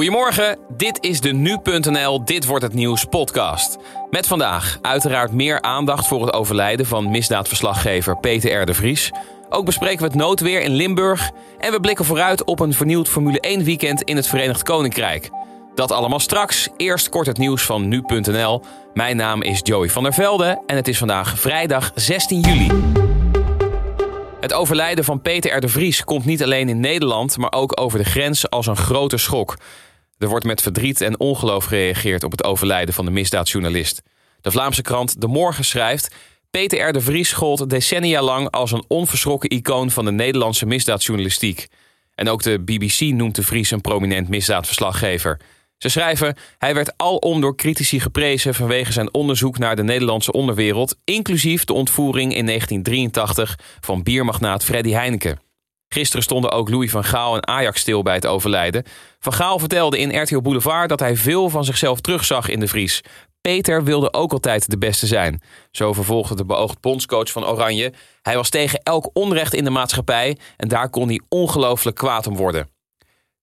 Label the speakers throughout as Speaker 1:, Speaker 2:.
Speaker 1: Goedemorgen, dit is de Nu.nl Dit Wordt Het Nieuws podcast. Met vandaag uiteraard meer aandacht voor het overlijden van misdaadverslaggever Peter R. de Vries. Ook bespreken we het noodweer in Limburg. En we blikken vooruit op een vernieuwd Formule 1 weekend in het Verenigd Koninkrijk. Dat allemaal straks. Eerst kort het nieuws van Nu.nl. Mijn naam is Joey van der Velde en het is vandaag vrijdag 16 juli. Het overlijden van Peter R. de Vries komt niet alleen in Nederland, maar ook over de grens als een grote schok. Er wordt met verdriet en ongeloof gereageerd op het overlijden van de misdaadjournalist. De Vlaamse krant De Morgen schrijft: Peter R. de Vries gold decennia lang als een onverschrokken icoon van de Nederlandse misdaadjournalistiek. En ook de BBC noemt de Vries een prominent misdaadverslaggever. Ze schrijven: Hij werd alom door critici geprezen vanwege zijn onderzoek naar de Nederlandse onderwereld, inclusief de ontvoering in 1983 van biermagnaat Freddy Heineken. Gisteren stonden ook Louis van Gaal en Ajax stil bij het overlijden. Van Gaal vertelde in RTL Boulevard dat hij veel van zichzelf terugzag in de Vries. Peter wilde ook altijd de beste zijn. Zo vervolgde de beoogd bondscoach van Oranje. Hij was tegen elk onrecht in de maatschappij en daar kon hij ongelooflijk kwaad om worden.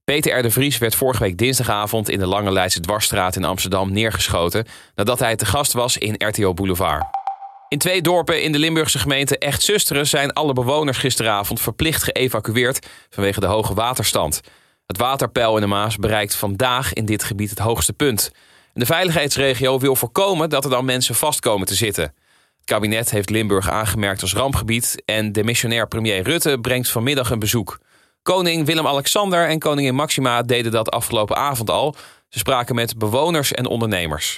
Speaker 1: Peter R. de Vries werd vorige week dinsdagavond in de Lange Leidse Dwarsstraat in Amsterdam neergeschoten nadat hij te gast was in RTO Boulevard. In twee dorpen in de Limburgse gemeente Echt Zusteren zijn alle bewoners gisteravond verplicht geëvacueerd vanwege de hoge waterstand. Het waterpeil in de Maas bereikt vandaag in dit gebied het hoogste punt. De veiligheidsregio wil voorkomen dat er dan mensen vastkomen te zitten. Het kabinet heeft Limburg aangemerkt als rampgebied en de missionair premier Rutte brengt vanmiddag een bezoek. Koning Willem-Alexander en koningin Maxima deden dat afgelopen avond al. Ze spraken met bewoners en ondernemers.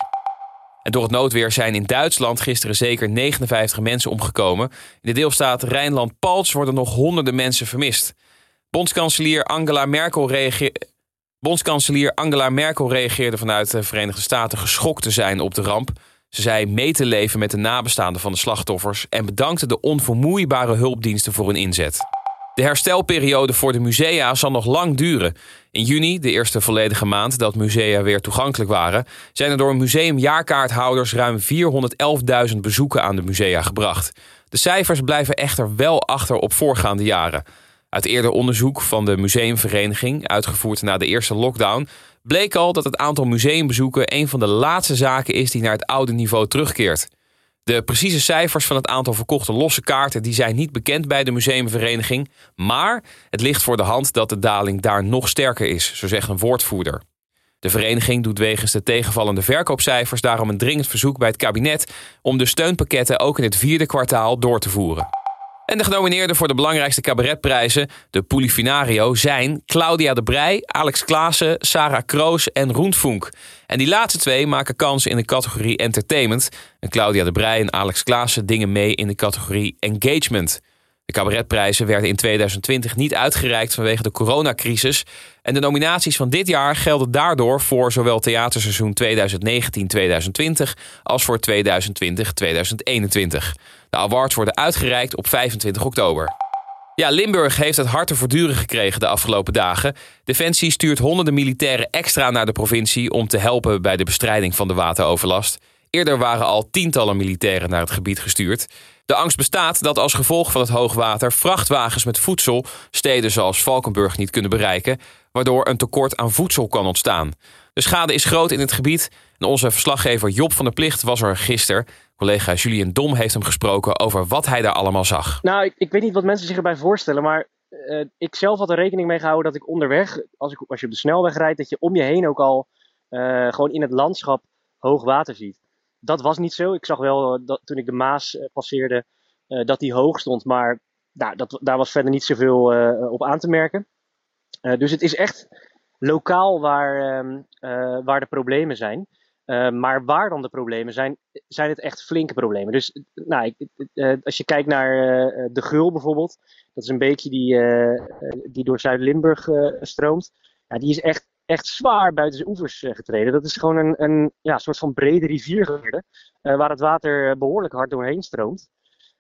Speaker 1: Door het noodweer zijn in Duitsland gisteren zeker 59 mensen omgekomen. In de deelstaat Rijnland-Palts worden nog honderden mensen vermist. Bondskanselier Angela Merkel reageerde. Bondskanselier Angela Merkel reageerde vanuit de Verenigde Staten geschokt te zijn op de ramp. Ze zei mee te leven met de nabestaanden van de slachtoffers en bedankte de onvermoeibare hulpdiensten voor hun inzet. De herstelperiode voor de musea zal nog lang duren. In juni, de eerste volledige maand dat musea weer toegankelijk waren, zijn er door museumjaarkaarthouders ruim 411.000 bezoeken aan de musea gebracht. De cijfers blijven echter wel achter op voorgaande jaren. Uit eerder onderzoek van de museumvereniging, uitgevoerd na de eerste lockdown, bleek al dat het aantal museumbezoeken een van de laatste zaken is die naar het oude niveau terugkeert. De precieze cijfers van het aantal verkochte losse kaarten die zijn niet bekend bij de museumvereniging, maar het ligt voor de hand dat de daling daar nog sterker is, zo zegt een woordvoerder. De vereniging doet wegens de tegenvallende verkoopcijfers daarom een dringend verzoek bij het kabinet om de steunpakketten ook in het vierde kwartaal door te voeren. En de genomineerden voor de belangrijkste cabaretprijzen, de Polifinario, zijn Claudia de Brij, Alex Klaassen, Sarah Kroos en Roentvoenk. En die laatste twee maken kans in de categorie Entertainment. En Claudia de Brij en Alex Klaassen dingen mee in de categorie Engagement. De cabaretprijzen werden in 2020 niet uitgereikt vanwege de coronacrisis. En de nominaties van dit jaar gelden daardoor voor zowel theaterseizoen 2019-2020 als voor 2020-2021. De awards worden uitgereikt op 25 oktober. Ja, Limburg heeft het hard te verduren gekregen de afgelopen dagen. Defensie stuurt honderden militairen extra naar de provincie om te helpen bij de bestrijding van de wateroverlast. Eerder waren al tientallen militairen naar het gebied gestuurd. De angst bestaat dat als gevolg van het hoogwater vrachtwagens met voedsel steden zoals Valkenburg niet kunnen bereiken, waardoor een tekort aan voedsel kan ontstaan. De schade is groot in het gebied en onze verslaggever Job van der Plicht was er gisteren. Collega Julien Dom heeft hem gesproken over wat hij daar allemaal zag.
Speaker 2: Nou, ik, ik weet niet wat mensen zich erbij voorstellen, maar uh, ik zelf had er rekening mee gehouden dat ik onderweg, als, ik, als je op de snelweg rijdt, dat je om je heen ook al uh, gewoon in het landschap hoog water ziet. Dat was niet zo. Ik zag wel uh, dat, toen ik de Maas passeerde dat die hoog stond, maar nou, dat, daar was verder niet zoveel op aan te merken. dus het is echt lokaal waar, ehm, waar de problemen zijn. Uh, maar waar dan de problemen zijn, zijn het echt flinke problemen. Dus nou, ik, uh, als je kijkt naar uh, de Gul bijvoorbeeld, dat is een beekje die, die door Zuid-Limburg stroomt. Ja, die is echt, echt zwaar buiten zijn oevers getreden. Dat is gewoon een, een ja, soort van brede rivier geworden, waar het water behoorlijk hard doorheen stroomt.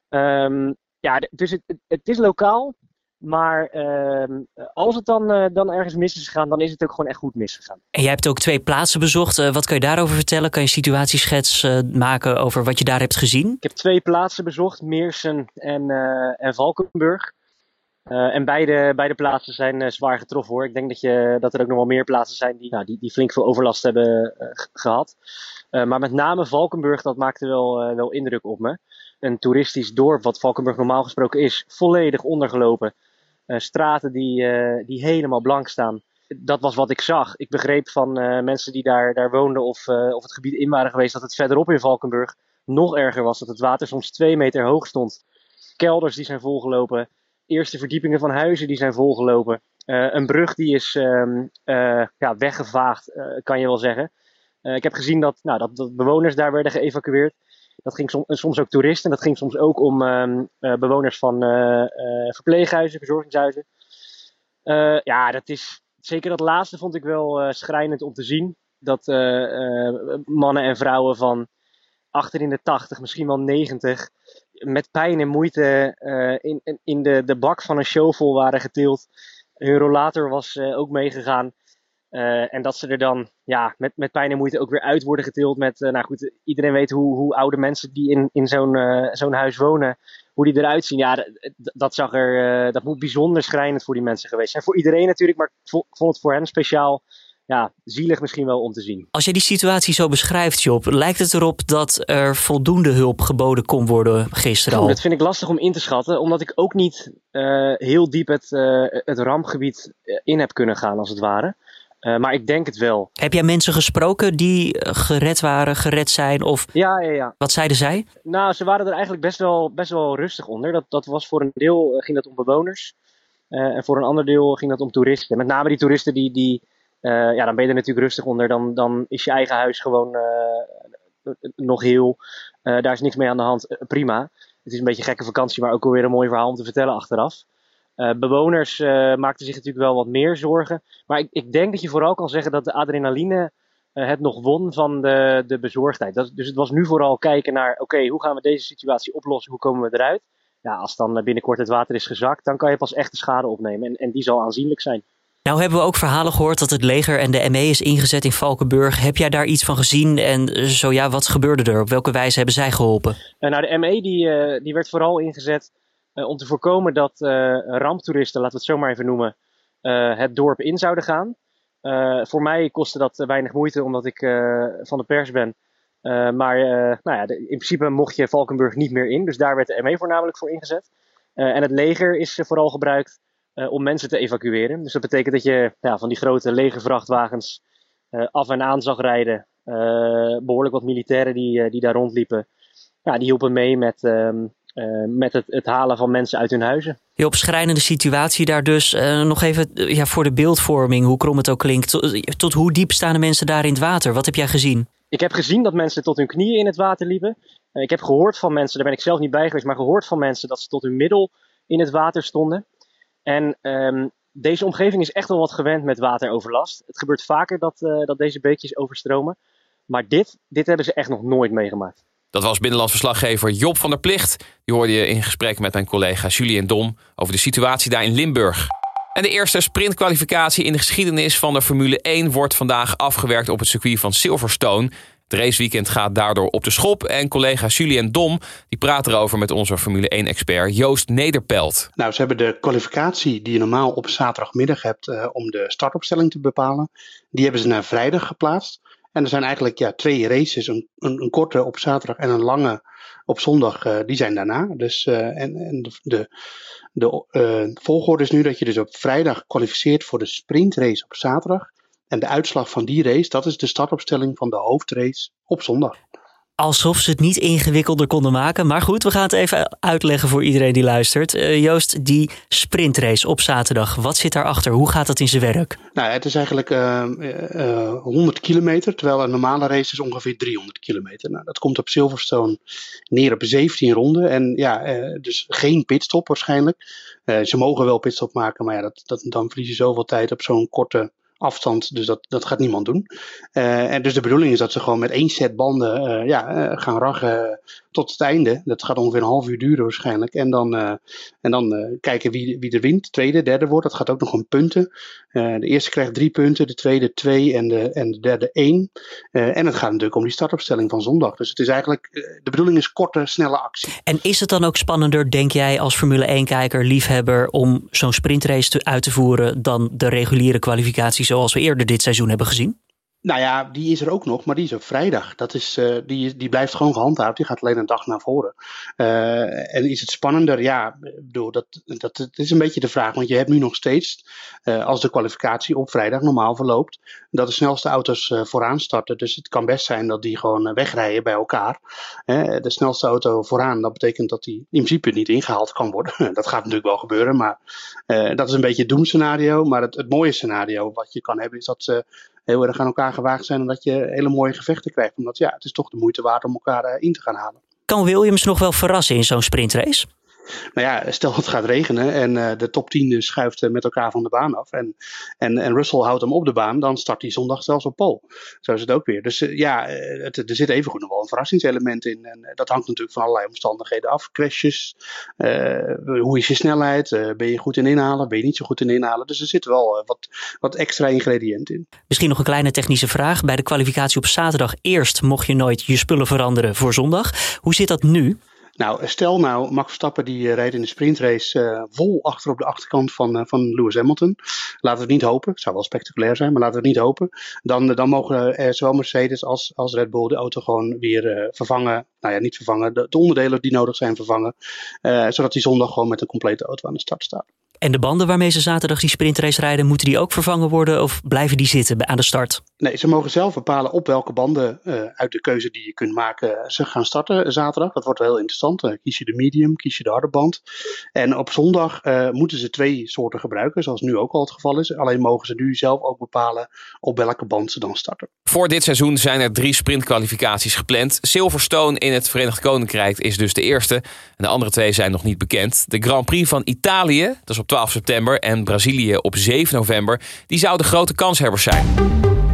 Speaker 2: Um, ja, dus het, het is lokaal, maar ehm, als het dan, uh, dan ergens mis is gegaan, dan is het ook gewoon echt goed misgegaan.
Speaker 3: En jij hebt ook twee plaatsen bezocht. Uh, wat kan je daarover vertellen? Kan je een situatieschets uh, maken over wat je daar hebt gezien?
Speaker 2: Ik heb twee plaatsen bezocht, Meersen en, en Valkenburg. en beide, beide plaatsen zijn zwaar getroffen hoor. Ik denk dat, je, dat er ook nog wel meer plaatsen zijn die, nou, die, die flink veel overlast hebben gehad. maar met name Valkenburg, dat maakte wel, wel indruk op me. Een toeristisch dorp, wat Valkenburg normaal gesproken is, volledig ondergelopen. Straten die, die helemaal blank staan dat was wat ik zag. Ik begreep van uh, mensen die daar, daar woonden of, of het gebied in waren geweest, dat het verderop in Valkenburg nog erger was. Dat het water soms twee meter hoog stond. Kelders die zijn volgelopen. Eerste verdiepingen van huizen die zijn volgelopen. Een brug die is um, ja, weggevaagd, kan je wel zeggen. ik heb gezien dat, nou, dat, bewoners daar werden geëvacueerd. Dat ging som, soms ook toeristen. Dat ging soms ook om um, bewoners van verpleeghuizen, verzorgingshuizen. ja, dat is, zeker dat laatste vond ik wel schrijnend om te zien. Dat mannen en vrouwen van achter in de 80, misschien wel 90, met pijn en moeite in, in de, de bak van een shovel waren getild. Hun rollator was ook meegegaan. Uh, en dat ze er dan ja, met, met pijn en moeite ook weer uit worden getild. Met, uh, nou goed, iedereen weet hoe, hoe oude mensen die in, in zo'n uh, zo'n huis wonen, hoe die eruit zien. Ja, dat, zag er, dat moet bijzonder schrijnend voor die mensen geweest zijn. Voor iedereen natuurlijk, maar ik vond het voor hen speciaal ja, zielig misschien wel om te zien.
Speaker 3: Als je die situatie zo beschrijft, Job, lijkt het erop dat er voldoende hulp geboden kon worden gisteren al?
Speaker 2: dat vind ik lastig om in te schatten, omdat ik ook niet heel diep het, het rampgebied in heb kunnen gaan, als het ware. Uh, maar ik denk het wel.
Speaker 3: Heb jij mensen gesproken die eh, gered waren, gered zijn? Of
Speaker 2: ja, ja, ja.
Speaker 3: Wat zeiden zij?
Speaker 2: Nou, ze waren er eigenlijk best wel, best wel rustig onder. Dat, dat was voor een deel uh, ging dat om bewoners. en voor een ander deel ging dat om toeristen. Met name die toeristen die, die ja, dan ben je er natuurlijk rustig onder. Dan, dan is je eigen huis gewoon nog heel. daar is niks mee aan de hand. prima. Het is een beetje een gekke vakantie, maar ook alweer een mooi verhaal om te vertellen achteraf. Uh, bewoners uh, maakten zich natuurlijk wel wat meer zorgen. Maar ik, ik, denk dat je vooral kan zeggen dat de adrenaline uh, het nog won van de, de bezorgdheid. Dat, dus het was nu vooral kijken naar, oké, hoe gaan we deze situatie oplossen? Hoe komen we eruit? Ja, als dan binnenkort het water is gezakt, dan kan je pas echt de schade opnemen. En, en die zal aanzienlijk zijn.
Speaker 3: Nou hebben we ook verhalen gehoord dat het leger en de ME is ingezet in Valkenburg. Heb jij daar iets van gezien? En zo ja, wat gebeurde er? Op welke wijze hebben zij geholpen?
Speaker 2: nou, de ME die, die werd vooral ingezet eh, om te voorkomen dat eh, ramptoeristen, laten we het zo maar even noemen, eh, het dorp in zouden gaan. voor mij kostte dat weinig moeite omdat ik van de pers ben. maar nou ja, in principe mocht je Valkenburg niet meer in. Dus daar werd de ME voornamelijk voor ingezet. en het leger is vooral gebruikt om mensen te evacueren. Dus dat betekent dat je ja, van die grote legervrachtwagens af en aan zag rijden. behoorlijk wat militairen die, die daar rondliepen. Ja, die hielpen mee met, ehm, uh, met het, het, halen van mensen uit hun huizen.
Speaker 3: Heel schrijnende situatie daar dus. Uh, nog even uh, ja, voor de beeldvorming, hoe krom het ook klinkt. Tot, tot, hoe diep staan de mensen daar in het water? Wat heb jij gezien?
Speaker 2: Ik heb gezien dat mensen tot hun knieën in het water liepen. ik heb gehoord van mensen, daar ben ik zelf niet bij geweest, maar gehoord van mensen dat ze tot hun middel in het water stonden. En um, deze omgeving is echt wel wat gewend met wateroverlast. Het gebeurt vaker dat, dat deze beekjes overstromen. Maar dit, dit hebben ze echt nog nooit meegemaakt.
Speaker 1: Dat was binnenlands verslaggever Job van der Plicht. Die hoorde je in gesprek met mijn collega Julien Dom over de situatie daar in Limburg. En de eerste sprintkwalificatie in de geschiedenis van de Formule 1 wordt vandaag afgewerkt op het circuit van Silverstone. Het raceweekend gaat daardoor op de schop. En collega Julien Dom die praat erover met onze Formule 1-expert Joost Nederpelt.
Speaker 4: Nou, ze hebben de kwalificatie die je normaal op zaterdagmiddag hebt uh, om de startopstelling te bepalen, die hebben ze naar vrijdag geplaatst. En er zijn eigenlijk ja, twee races, een, een, korte op zaterdag en een lange op zondag, uh, die zijn daarna. Dus, uh, en, en de, de, uh, volgorde is nu dat je dus op vrijdag kwalificeert voor de sprintrace op zaterdag. En de uitslag van die race, dat is de startopstelling van de hoofdrace op zondag
Speaker 3: alsof ze het niet ingewikkelder konden maken. Maar goed, we gaan het even uitleggen voor iedereen die luistert. Uh, Joost, die sprintrace op zaterdag, wat zit daarachter? Hoe gaat dat in zijn werk?
Speaker 4: Nou, het is eigenlijk uh, uh, 100 kilometer, terwijl een normale race is ongeveer 300 kilometer. Nou, dat komt op Silverstone neer op 17 ronden. En ja, eh, dus geen pitstop waarschijnlijk. Eh, ze mogen wel pitstop maken, maar ja, dat, dat, dan verlies je zoveel tijd op zo'n korte afstand. Dus dat, dat gaat niemand doen. en dus de bedoeling is dat ze gewoon met één set banden ja, gaan raggen tot het einde. Dat gaat ongeveer een half uur duren waarschijnlijk. En dan, en dan kijken wie, wie er wint. Tweede, derde wordt. Dat gaat ook nog om punten. de eerste krijgt drie punten, de tweede twee en de, en de derde één. en het gaat natuurlijk om die startopstelling van zondag. Dus het is eigenlijk, de bedoeling is korte, snelle actie.
Speaker 3: En is het dan ook spannender, denk jij, als Formule 1-kijker, liefhebber, om zo'n sprintrace te, uit te voeren dan de reguliere kwalificatie zoals we eerder dit seizoen hebben gezien?
Speaker 4: Nou ja, die is er ook nog, maar die is op vrijdag. Dat is, uh, die, die blijft gewoon gehandhaafd. Die gaat alleen een dag naar voren. Uh, en is het spannender? Ja, bedoel, dat, dat, is een beetje de vraag. Want je hebt nu nog steeds, uh, als de kwalificatie op vrijdag normaal verloopt, dat de snelste auto's vooraan starten. Dus het kan best zijn dat die gewoon wegrijden bij elkaar. de snelste auto vooraan, dat betekent dat die in principe niet ingehaald kan worden. dat gaat natuurlijk wel gebeuren, maar dat is een beetje het doemscenario. Maar het, het mooie scenario wat je kan hebben, is dat ze heel erg aan elkaar gewaagd zijn en dat je hele mooie gevechten krijgt. Omdat ja, het is toch de moeite waard om elkaar eh, in te gaan halen.
Speaker 3: Kan Williams nog wel verrassen in zo'n sprintrace?
Speaker 4: Nou ja, stel het gaat regenen en uh, de top 10 schuift uh, met elkaar van de baan af. En, en, en Russell houdt hem op de baan, dan start hij zondag zelfs op pole. Zo is het ook weer. Dus ja, er zit evengoed nog wel een verrassingselement in. En dat hangt natuurlijk van allerlei omstandigheden af. Crashes, hoe is je snelheid, ben je goed in inhalen, ben je niet zo goed in inhalen. Dus er zit wel wat, wat extra ingrediënten in.
Speaker 3: Misschien nog een kleine technische vraag. Bij de kwalificatie op zaterdag eerst mocht je nooit je spullen veranderen voor zondag. Hoe zit dat nu?
Speaker 4: Nou, stel nou, Max Verstappen die uh, rijdt in de sprintrace uh, vol achter op de achterkant van, uh, van Lewis Hamilton. Laten we het niet hopen. Het zou wel spectaculair zijn, maar laten we het niet hopen. Dan, dan mogen zowel Mercedes als, als Red Bull de auto gewoon weer vervangen. Nou ja, niet vervangen. De, de, onderdelen die nodig zijn vervangen. zodat die zondag gewoon met een complete auto aan de start staat.
Speaker 3: En de banden waarmee ze zaterdag die sprintrace rijden, moeten die ook vervangen worden of blijven die zitten aan de start?
Speaker 4: Nee, ze mogen zelf bepalen op welke banden uh, uit de keuze die je kunt maken ze gaan starten zaterdag. Dat wordt wel heel interessant. Uh, kies je de medium, kies je de harde band. En op zondag uh, moeten ze twee soorten gebruiken, zoals nu ook al het geval is. Alleen mogen ze nu zelf ook bepalen op welke band ze dan starten.
Speaker 1: Voor dit seizoen zijn er drie sprintkwalificaties gepland. Silverstone in het Verenigd Koninkrijk is dus de eerste. En de andere twee zijn nog niet bekend. De Grand Prix van Italië, dat is op 12 september, en Brazilië op 7 november, die zouden grote kanshebbers zijn.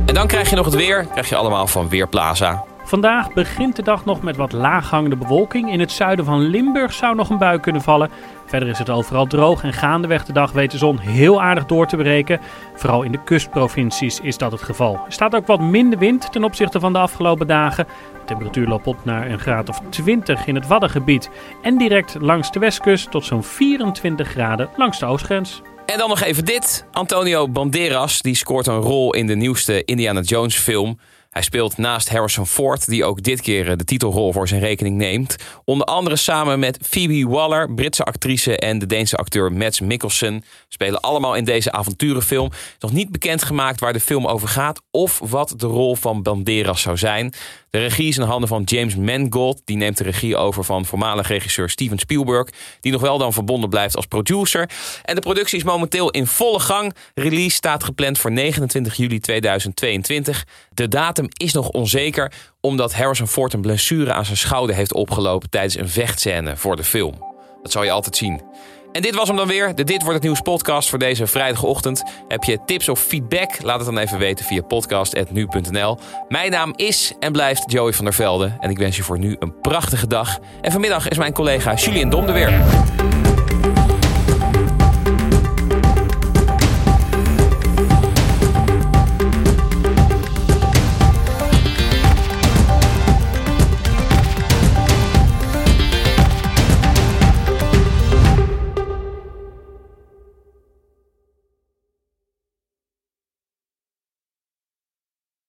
Speaker 1: En dan krijg je nog het weer, krijg je allemaal van Weerplaza.
Speaker 5: Vandaag begint de dag nog met wat laaghangende bewolking. In het zuiden van Limburg zou nog een bui kunnen vallen. Verder is het overal droog en gaandeweg de dag weet de zon heel aardig door te breken. Vooral in de kustprovincies is dat het geval. Er staat ook wat minder wind ten opzichte van de afgelopen dagen. De temperatuur loopt op naar een graad of 20 in het Waddengebied. En direct langs de westkust tot zo'n 24 graden langs de oostgrens.
Speaker 1: En dan nog even dit. Antonio Banderas die scoort een rol in de nieuwste Indiana Jones film. Hij speelt naast Harrison Ford, die ook dit keer eh, de titelrol voor zijn rekening neemt. Onder andere samen met Phoebe Waller, Britse actrice en de Deense acteur Mads Mikkelsen. Spelen allemaal in deze avonturenfilm. Nog niet bekendgemaakt waar de film over gaat of wat de rol van Banderas zou zijn. De regie is in handen van James Mangold. Die neemt de regie over van voormalig regisseur Steven Spielberg. Die nog wel dan verbonden blijft als producer. En de productie is momenteel in volle gang. Release staat gepland voor 29 juli 2022. De datum is nog onzeker omdat Harrison Ford een blessure aan zijn schouder heeft opgelopen tijdens een vechtscène voor de film. Dat zal je altijd zien. En dit was hem dan weer, de Dit Wordt Het Nieuws podcast voor deze vrijdagochtend. Heb je tips of feedback? Laat het dan even weten via podcast.nu.nl. Mijn naam is en blijft Joey van der Velde. En ik wens je voor nu een prachtige dag. En vanmiddag is mijn collega Julian Dom er weer.